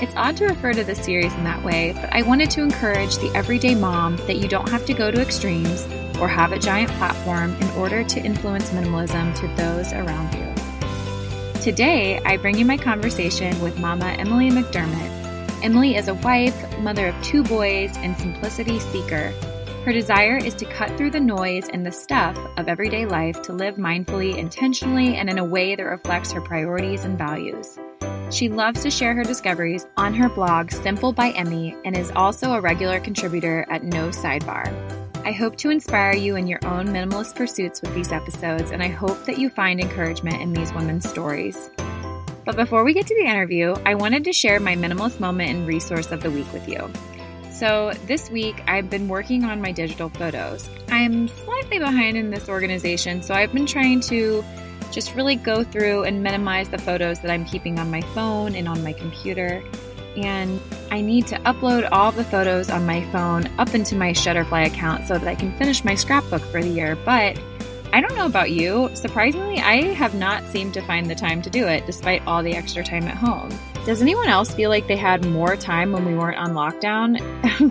it's odd to refer to this series in that way, but I wanted to encourage the everyday mom that you don't have to go to extremes or have a giant platform in order to influence minimalism to those around you. Today, I bring you my conversation with Mama Emily McDermott. Emily is a wife, mother of two boys, and simplicity seeker. Her desire is to cut through the noise and the stuff of everyday life to live mindfully, intentionally, and in a way that reflects her priorities and values. She loves to share her discoveries on her blog, Simple by Emmy, and is also a regular contributor at No Sidebar. I hope to inspire you in your own minimalist pursuits with these episodes, and I hope that you find encouragement in these women's stories. But before we get to the interview, I wanted to share my minimalist moment and resource of the week with you. So, this week I've been working on my digital photos. I'm slightly behind in this organization, so I've been trying to just really go through and minimize the photos that I'm keeping on my phone and on my computer. And I need to upload all the photos on my phone up into my Shutterfly account so that I can finish my scrapbook for the year. But I don't know about you. Surprisingly, I have not seemed to find the time to do it despite all the extra time at home. Does anyone else feel like they had more time when we weren't on lockdown?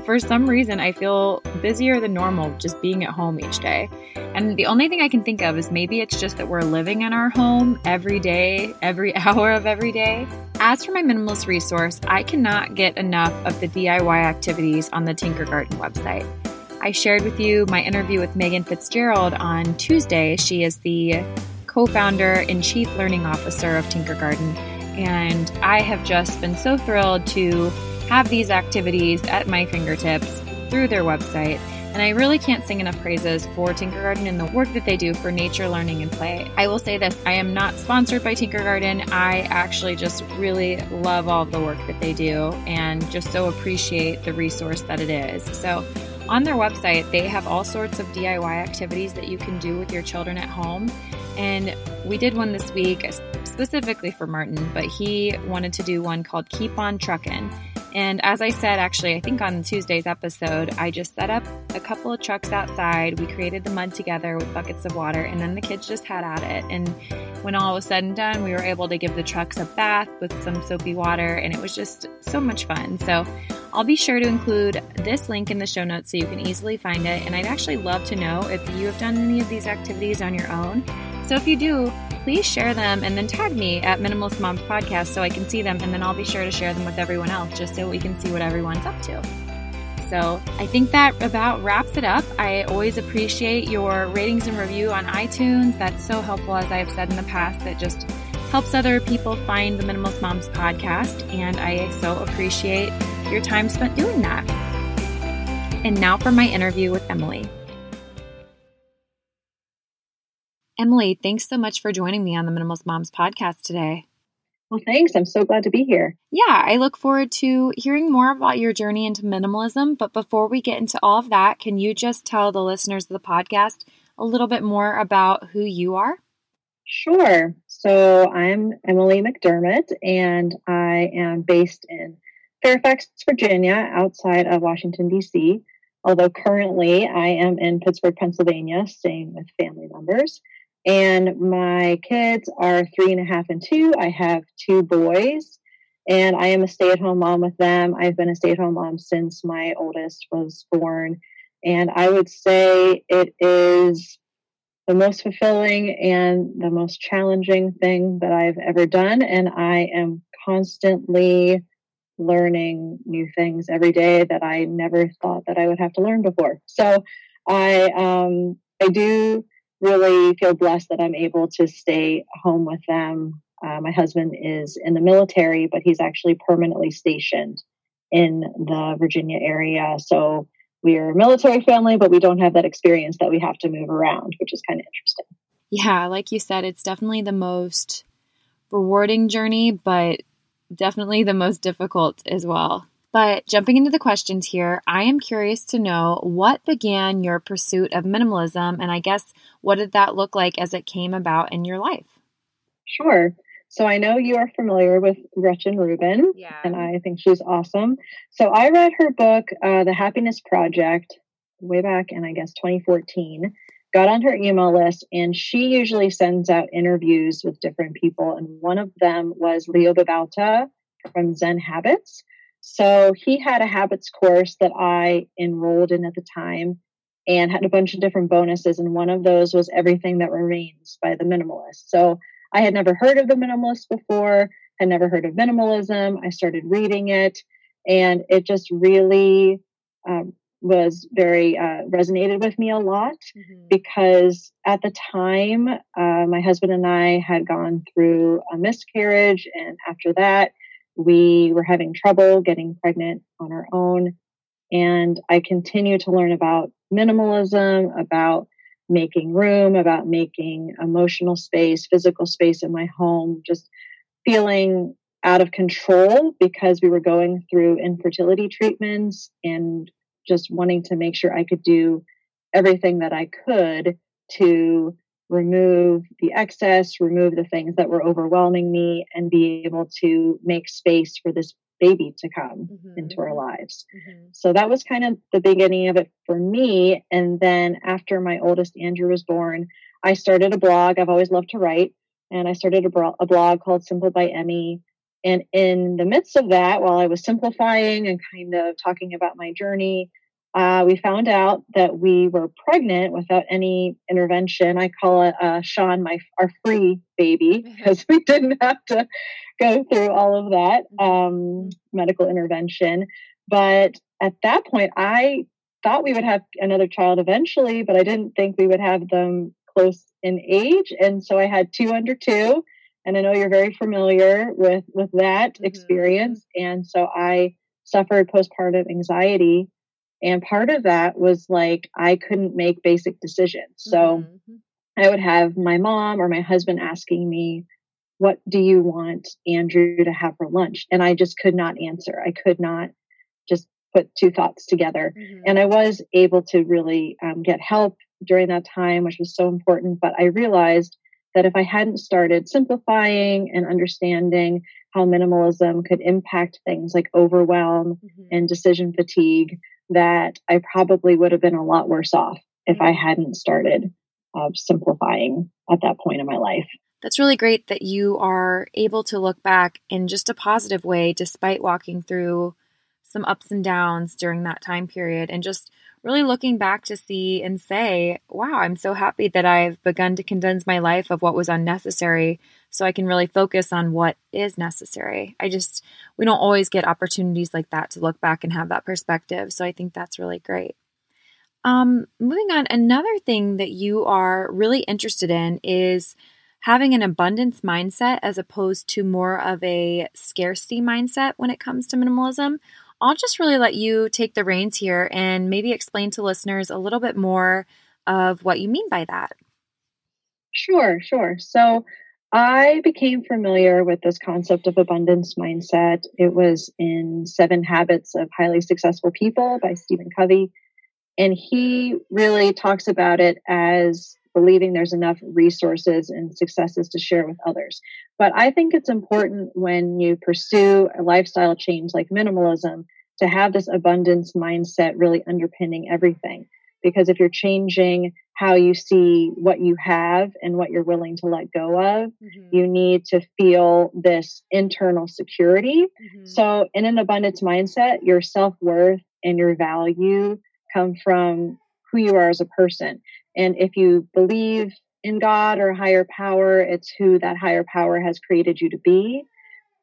For some reason, I feel busier than normal just being at home each day. And the only thing I can think of is maybe it's just that we're living in our home every day, every hour of every day. As for my minimalist resource, I cannot get enough of the DIY activities on the Tinkergarten website. I shared with you my interview with Meghan Fitzgerald on Tuesday. She is the co founder and chief learning officer of Tinkergarten and I have just been so thrilled to have these activities at my fingertips through their website. And I really can't sing enough praises for Tinkergarten and the work that they do for nature learning and play. I will say this I am not sponsored by Tinkergarten. I actually just really love all the work that they do and just so appreciate the resource that it is. So, on their website, they have all sorts of DIY activities that you can do with your children at home. And we did one this week specifically for Martin, but he wanted to do one called Keep On Truckin'. And as I said, actually, I think on Tuesday's episode, I just set up a couple of trucks outside. We created the mud together with buckets of water, and then the kids just had at it. And when all was said and done, we were able to give the trucks a bath with some soapy water, and it was just so much fun. So I'll be sure to include this link in the show notes so you can easily find it. And I'd actually love to know if you have done any of these activities on your own. So if you do, please share them and then tag me at Minimalist Moms Podcast so I can see them, and then I'll be sure to share them with everyone else just so we can see what everyone's up to. So I think that about wraps it up. I always appreciate your ratings and review on iTunes. That's so helpful, as I have said in the past, that just helps other people find the Minimalist Moms podcast. And I so appreciate your time spent doing that. And now for my interview with Emily. Emily, thanks so much for joining me on the Minimalist Moms podcast today. Well, thanks. I'm so glad to be here. Yeah, I look forward to hearing more about your journey into minimalism. But before we get into all of that, can you just tell the listeners of the podcast a little bit more about who you are? Sure. So I'm Emily McDermott, and I am based in Fairfax, Virginia, outside of Washington, D.C. Although currently I am in Pittsburgh, Pennsylvania, staying with family members. And my kids are three and a half and two. I have two boys, and I am a stay at home mom with them. I've been a stay at home mom since my oldest was born. And I would say it is the most fulfilling and the most challenging thing that I've ever done. And I am constantly learning new things every day that I never thought that I would have to learn before. So I um, I do really feel blessed that I'm able to stay home with them. Uh, my husband is in the military, but he's actually permanently stationed in the Virginia area. So we're a military family, but we don't have that experience that we have to move around, which is kind of interesting. Yeah, like you said, it's definitely the most rewarding journey, but definitely the most difficult as well. But jumping into the questions here, I am curious to know what began your pursuit of minimalism, and I guess what did that look like as it came about in your life? Sure. So I know you are familiar with Gretchen Rubin, yeah. and I think she's awesome. So I read her book, uh, The Happiness Project, way back in, I guess, 2014. Got on her email list, and she usually sends out interviews with different people. And one of them was Leo Babauta from Zen Habits. So he had a habits course that I enrolled in at the time and had a bunch of different bonuses. And one of those was Everything That Remains by the Minimalist. So I had never heard of the Minimalist before, had never heard of minimalism. I started reading it, and it just really um, was very uh, resonated with me a lot mm-hmm. because at the time, uh, my husband and I had gone through a miscarriage, and after that, we were having trouble getting pregnant on our own. And I continue to learn about minimalism, about making room, about making emotional space, physical space in my home, just feeling out of control because we were going through infertility treatments and just wanting to make sure I could do everything that I could to remove the excess, remove the things that were overwhelming me, and be able to make space for this baby to come mm-hmm. into our lives. Mm-hmm. So that was kind of the beginning of it for me. And then after my oldest Andrew was born, I started a blog. I've always loved to write, and I started a, bro- a blog called Simple by Emmy. And in the midst of that, while I was simplifying and kind of talking about my journey, uh, we found out that we were pregnant without any intervention. I call it uh, Sean, my our free baby, because we didn't have to go through all of that mm-hmm. um, medical intervention. But at that point, I thought we would have another child eventually, but I didn't think we would have them close in age. And so I had two under two, and I know you're very familiar with with that mm-hmm. experience. And so I suffered postpartum anxiety and part of that was like, I couldn't make basic decisions. So mm-hmm. I would have my mom or my husband asking me, What do you want Andrew to have for lunch? And I just could not answer. I could not just put two thoughts together. Mm-hmm. And I was able to really um, get help during that time, which was so important. But I realized that if I hadn't started simplifying and understanding how minimalism could impact things like overwhelm mm-hmm. and decision fatigue, that I probably would have been a lot worse off if I hadn't started uh, simplifying at that point in my life. That's really great that you are able to look back in just a positive way despite walking through some ups and downs during that time period and just really looking back to see and say, wow, I'm so happy that I've begun to condense my life of what was unnecessary so I can really focus on what is necessary. I just, we don't always get opportunities like that to look back and have that perspective. So I think that's really great. Um, moving on, another thing that you are really interested in is having an abundance mindset as opposed to more of a scarcity mindset when it comes to minimalism. I'll just really let you take the reins here and maybe explain to listeners a little bit more of what you mean by that. Sure, sure. So I became familiar with this concept of abundance mindset. It was in Seven Habits of Highly Successful People by Stephen Covey. And he really talks about it as believing there's enough resources and successes to share with others. But I think it's important when you pursue a lifestyle change like minimalism to have this abundance mindset really underpinning everything. Because if you're changing how you see what you have and what you're willing to let go of, mm-hmm. you need to feel this internal security. Mm-hmm. So, in an abundance mindset, your self worth and your value come from who you are as a person. And if you believe in God or higher power, it's who that higher power has created you to be.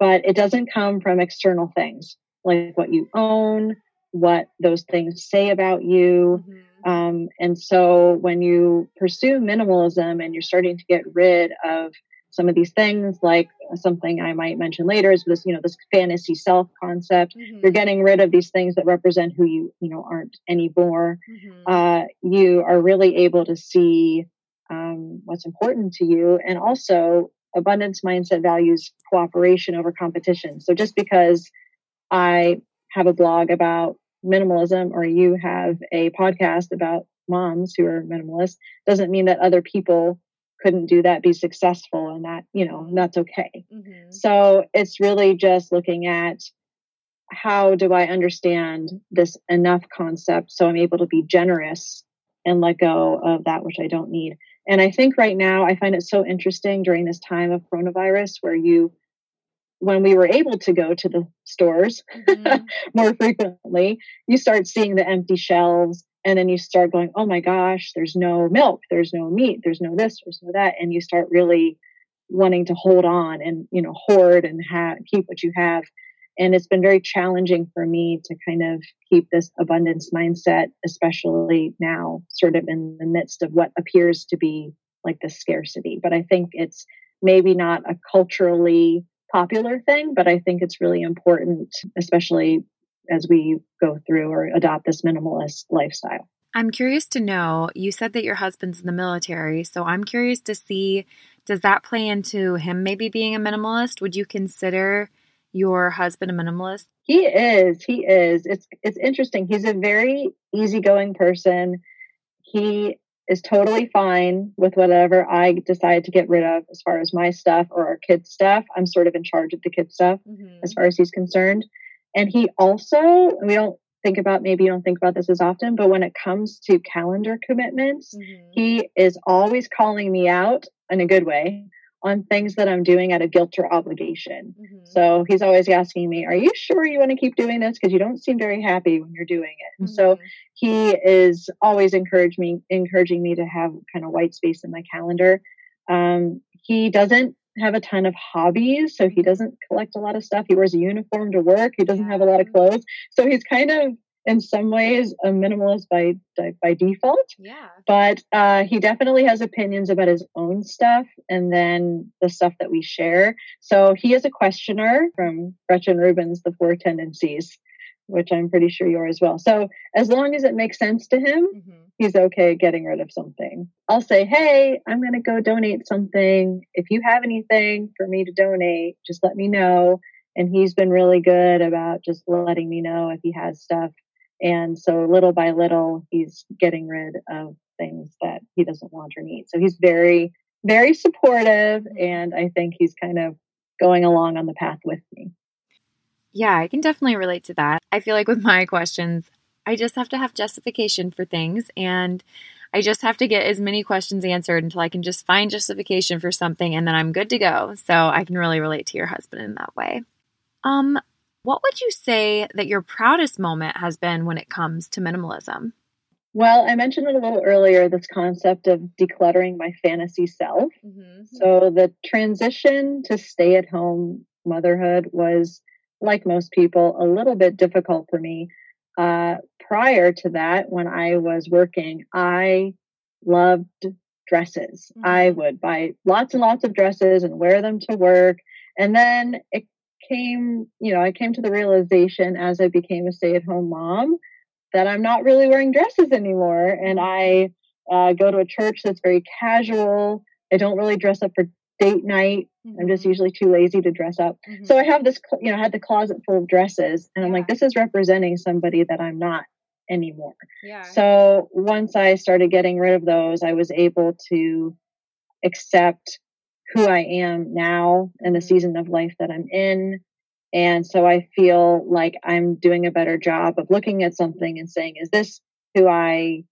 But it doesn't come from external things like what you own, what those things say about you. Mm-hmm. Um, and so when you pursue minimalism and you're starting to get rid of some of these things like something i might mention later is this you know this fantasy self concept mm-hmm. you're getting rid of these things that represent who you you know aren't anymore mm-hmm. uh, you are really able to see um, what's important to you and also abundance mindset values cooperation over competition so just because i have a blog about minimalism or you have a podcast about moms who are minimalist doesn't mean that other people couldn't do that be successful and that you know that's okay mm-hmm. so it's really just looking at how do i understand this enough concept so i'm able to be generous and let go of that which i don't need and i think right now i find it so interesting during this time of coronavirus where you when we were able to go to the stores mm-hmm. more frequently you start seeing the empty shelves and then you start going oh my gosh there's no milk there's no meat there's no this there's no that and you start really wanting to hold on and you know hoard and have keep what you have and it's been very challenging for me to kind of keep this abundance mindset especially now sort of in the midst of what appears to be like the scarcity but i think it's maybe not a culturally popular thing but i think it's really important especially as we go through or adopt this minimalist lifestyle. I'm curious to know, you said that your husband's in the military, so I'm curious to see does that play into him maybe being a minimalist? Would you consider your husband a minimalist? He is. He is. It's it's interesting. He's a very easygoing person. He is totally fine with whatever I decide to get rid of as far as my stuff or our kids' stuff. I'm sort of in charge of the kids' stuff mm-hmm. as far as he's concerned. And he also, we don't think about, maybe you don't think about this as often, but when it comes to calendar commitments, mm-hmm. he is always calling me out in a good way on things that I'm doing out of guilt or obligation. Mm-hmm. So he's always asking me, Are you sure you want to keep doing this? Because you don't seem very happy when you're doing it. And mm-hmm. so he is always encouraging me, encouraging me to have kind of white space in my calendar. Um, he doesn't have a ton of hobbies, so he doesn't collect a lot of stuff. He wears a uniform to work. He doesn't have a lot of clothes, so he's kind of in some ways a minimalist by by default. Yeah. But uh, he definitely has opinions about his own stuff and then the stuff that we share. So he is a questioner from Gretchen Rubin's The Four Tendencies which I'm pretty sure you are as well. So as long as it makes sense to him, mm-hmm. he's okay getting rid of something. I'll say, hey, I'm going to go donate something. If you have anything for me to donate, just let me know. And he's been really good about just letting me know if he has stuff. And so little by little, he's getting rid of things that he doesn't want or need. So he's very, very supportive. And I think he's kind of going along on the path with me. Yeah, I can definitely relate to that. I feel like with my questions, I just have to have justification for things and I just have to get as many questions answered until I can just find justification for something and then I'm good to go. So I can really relate to your husband in that way. Um, what would you say that your proudest moment has been when it comes to minimalism? Well, I mentioned it a little earlier this concept of decluttering my fantasy self. Mm-hmm. So the transition to stay at home motherhood was like most people, a little bit difficult for me. Uh, prior to that, when I was working, I loved dresses. Mm-hmm. I would buy lots and lots of dresses and wear them to work. And then it came, you know, I came to the realization as I became a stay at home mom that I'm not really wearing dresses anymore. And I uh, go to a church that's very casual. I don't really dress up for date night. Mm-hmm. I'm just mm-hmm. usually too lazy to dress up. Mm-hmm. So I have this, you know, I had the closet full of dresses, and I'm like, this is representing somebody that I'm not anymore. Yeah. So once I started getting rid of those, I was able to accept who I am now and the mm-hmm. season of life that I'm in. And so I feel like I'm doing a better job of looking at something and saying, is this who I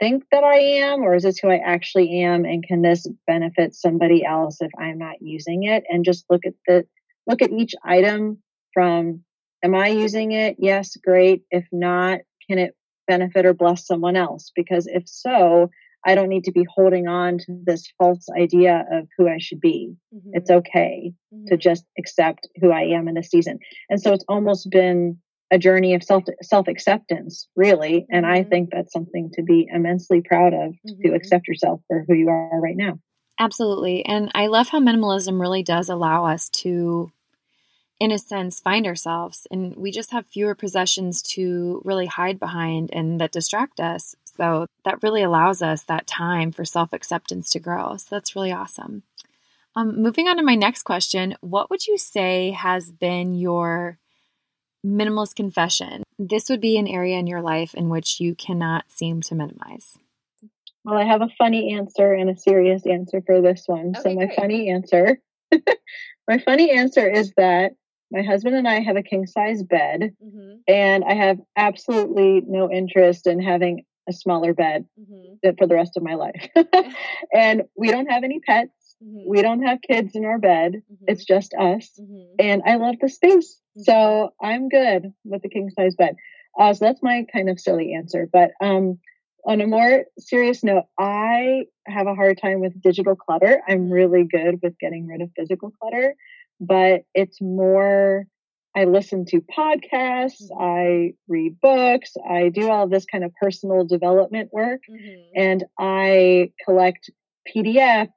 think that I am, or is this who I actually am? And can this benefit somebody else if I'm not using it? And just look at the look at each item from am I using it? Yes, great. If not, can it benefit or bless someone else? Because if so, I don't need to be holding on to this false idea of who I should be. Mm-hmm. It's okay mm-hmm. to just accept who I am in this season. And so it's almost been a journey of self self acceptance, really. And I mm-hmm. think that's something to be immensely proud of mm-hmm. to accept yourself for who you are right now. Absolutely. And I love how minimalism really does allow us to, in a sense, find ourselves. And we just have fewer possessions to really hide behind and that distract us. So that really allows us that time for self acceptance to grow. So that's really awesome. Um, moving on to my next question, what would you say has been your minimalist confession. This would be an area in your life in which you cannot seem to minimize. Well, I have a funny answer and a serious answer for this one. Okay, so, my great. funny answer my funny answer is that my husband and I have a king size bed, mm-hmm. and I have absolutely no interest in having a smaller bed mm-hmm. for the rest of my life. and we don't have any pets. Mm-hmm. We don't have kids in our bed. Mm-hmm. It's just us. Mm-hmm. And I love the space. Mm-hmm. So I'm good with the king size bed. Uh, so that's my kind of silly answer. But um, on a more serious note, I have a hard time with digital clutter. I'm really good with getting rid of physical clutter, but it's more I listen to podcasts, mm-hmm. I read books, I do all this kind of personal development work, mm-hmm. and I collect PDFs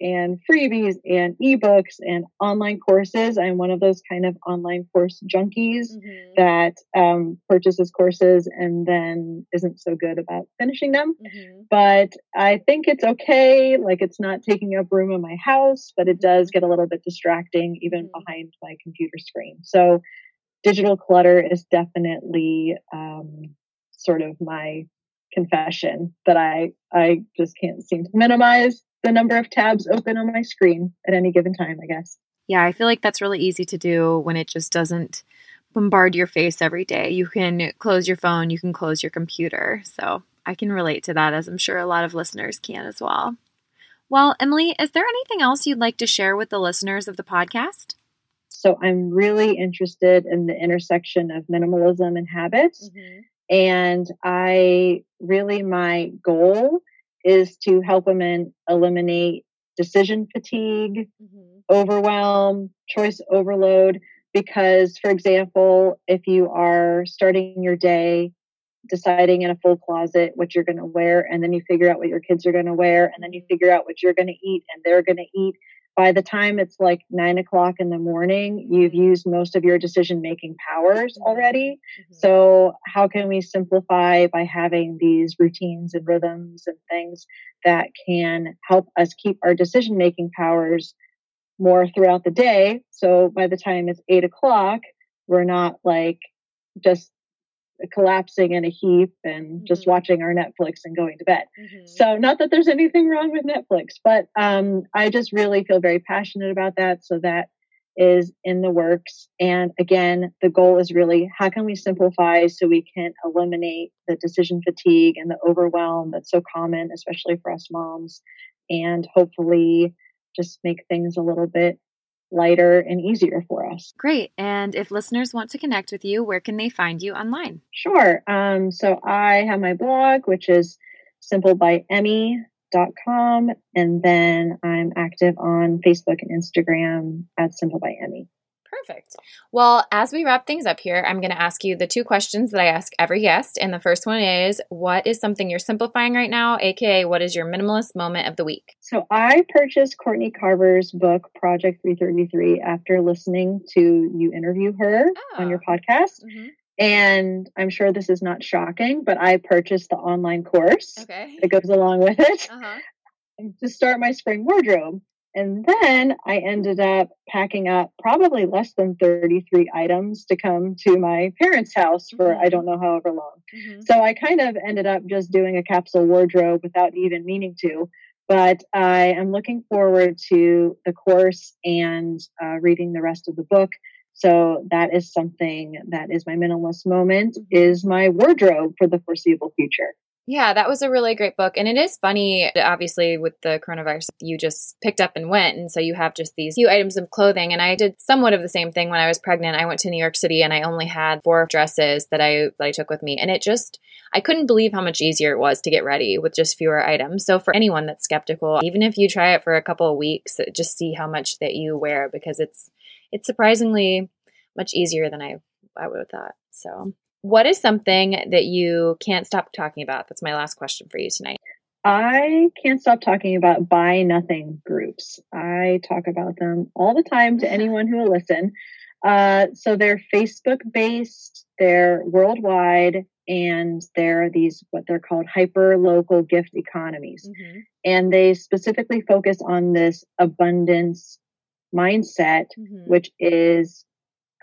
and freebies and ebooks and online courses. I'm one of those kind of online course junkies mm-hmm. that um, purchases courses and then isn't so good about finishing them. Mm-hmm. But I think it's okay. Like it's not taking up room in my house, but it does get a little bit distracting even mm-hmm. behind my computer screen. So digital clutter is definitely um, sort of my confession that I I just can't seem to minimize the number of tabs open on my screen at any given time, I guess. Yeah, I feel like that's really easy to do when it just doesn't bombard your face every day. You can close your phone, you can close your computer. So I can relate to that, as I'm sure a lot of listeners can as well. Well, Emily, is there anything else you'd like to share with the listeners of the podcast? So I'm really interested in the intersection of minimalism and habits. Mm-hmm. And I really, my goal is to help women eliminate decision fatigue, mm-hmm. overwhelm, choice overload. Because, for example, if you are starting your day deciding in a full closet what you're going to wear, and then you figure out what your kids are going to wear, and then you mm-hmm. figure out what you're going to eat and they're going to eat, by the time it's like nine o'clock in the morning, you've used most of your decision making powers mm-hmm. already. Mm-hmm. So, how can we simplify by having these routines and rhythms and things that can help us keep our decision making powers more throughout the day? So, by the time it's eight o'clock, we're not like just collapsing in a heap and mm-hmm. just watching our Netflix and going to bed. Mm-hmm. So, not that there's anything wrong with Netflix, but um, I just really feel very passionate about that. So, that is in the works. And again, the goal is really how can we simplify so we can eliminate the decision fatigue and the overwhelm that's so common, especially for us moms, and hopefully just make things a little bit lighter and easier for us. Great. And if listeners want to connect with you, where can they find you online? Sure. Um, so I have my blog, which is simplebyemmy.com. And then I'm active on Facebook and Instagram at Simple by Emmy. Perfect. Well, as we wrap things up here, I'm going to ask you the two questions that I ask every guest. And the first one is What is something you're simplifying right now? AKA, what is your minimalist moment of the week? So, I purchased Courtney Carver's book, Project 333, after listening to you interview her oh. on your oh. podcast. Mm-hmm. And I'm sure this is not shocking, but I purchased the online course okay. that goes along with it uh-huh. to start my spring wardrobe. And then I ended up packing up probably less than 33 items to come to my parents' house for mm-hmm. I don't know however long. Mm-hmm. So I kind of ended up just doing a capsule wardrobe without even meaning to. But I am looking forward to the course and uh, reading the rest of the book. So that is something that is my minimalist moment mm-hmm. is my wardrobe for the foreseeable future. Yeah, that was a really great book. And it is funny, obviously, with the coronavirus, you just picked up and went. And so you have just these few items of clothing. And I did somewhat of the same thing when I was pregnant. I went to New York City and I only had four dresses that I, that I took with me. And it just, I couldn't believe how much easier it was to get ready with just fewer items. So for anyone that's skeptical, even if you try it for a couple of weeks, just see how much that you wear because it's, it's surprisingly much easier than I, I would have thought. So what is something that you can't stop talking about? That's my last question for you tonight. I can't stop talking about buy nothing groups. I talk about them all the time to anyone who will listen. Uh, so they're Facebook based, they're worldwide, and they're these what they're called hyper local gift economies. Mm-hmm. And they specifically focus on this abundance mindset, mm-hmm. which is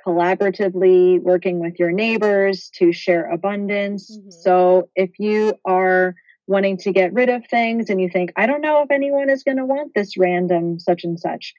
collaboratively working with your neighbors to share abundance. Mm-hmm. So if you are wanting to get rid of things and you think, I don't know if anyone is going to want this random such and such.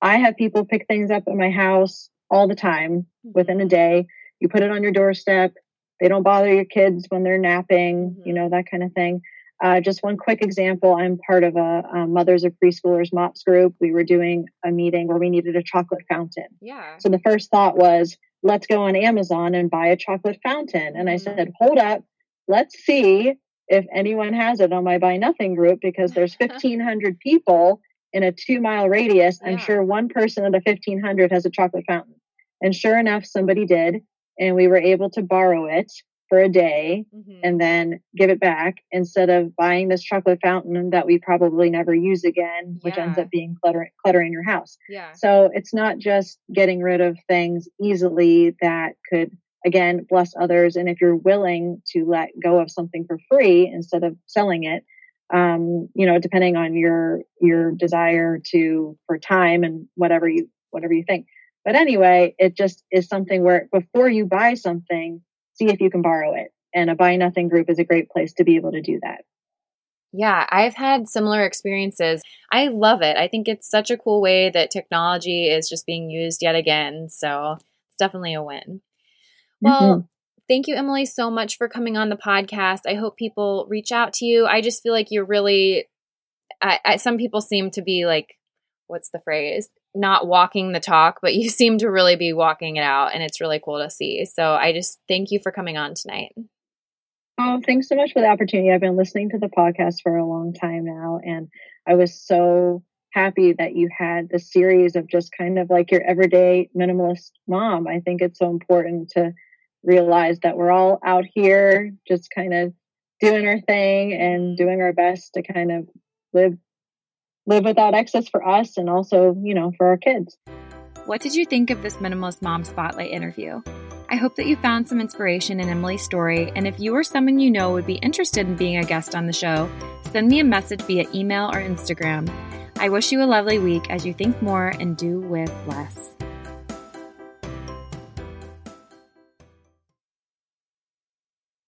I have people pick things up at my house all the time within a day. You put it on your doorstep. They don't bother your kids when they're napping, mm-hmm. you know, that kind of thing. Uh, just one quick example I'm part of a, a, Mothers of Preschoolers MOPS group. We were doing a meeting where we needed a chocolate fountain. Yeah. So the first thought was, let's go on Amazon and buy a chocolate fountain. And I mm-hmm. said, hold up, let's see if anyone has it on my Buy Nothing group because there's 1,500 people in a two mile radius. I'm sure one person of the 1,500 has a chocolate fountain. And sure enough, somebody did. And we were able to borrow it for a day mm-hmm. and then give it back instead of buying this chocolate fountain that we probably never use again, which yeah. ends up being clutter, cluttering your house. Yeah. So it's not just getting rid of things easily that could again bless others and if you're willing to let go of something for free instead of selling it um, you know depending on your your desire to for time and whatever you whatever you think but anyway it just is something where before you buy something see if you can borrow it. And a buy nothing group is a great place to be able to do that. Yeah, I've had similar experiences. I love it. I think it's such a cool way that technology is just being used yet again. So it's definitely a win. Well, mm-hmm. thank you, Emily, so much for coming on the podcast. I hope people reach out to you. I just feel like you're really, I, I, some people seem to be like, what's the phrase? not walking the talk, but you seem to really be walking it out, and it's really cool to see. So I just thank you for coming on tonight. Oh, thanks so much for the opportunity. I've been listening to the podcast for a long time now, and I was so happy that you had the series of just kind of like your everyday minimalist mom. I think it's so important to realize that we're all out here just kind of doing our thing and mm-hmm. doing our best to kind of live live without excess for us and also, you know, for our kids. What did you think of this Minimalist Mom Spotlight interview? I hope that you found some inspiration in Emily's story, and if you or someone you know would be interested in being a guest on the show, send me a message via email or Instagram. I wish you a lovely week as you think more and do with less.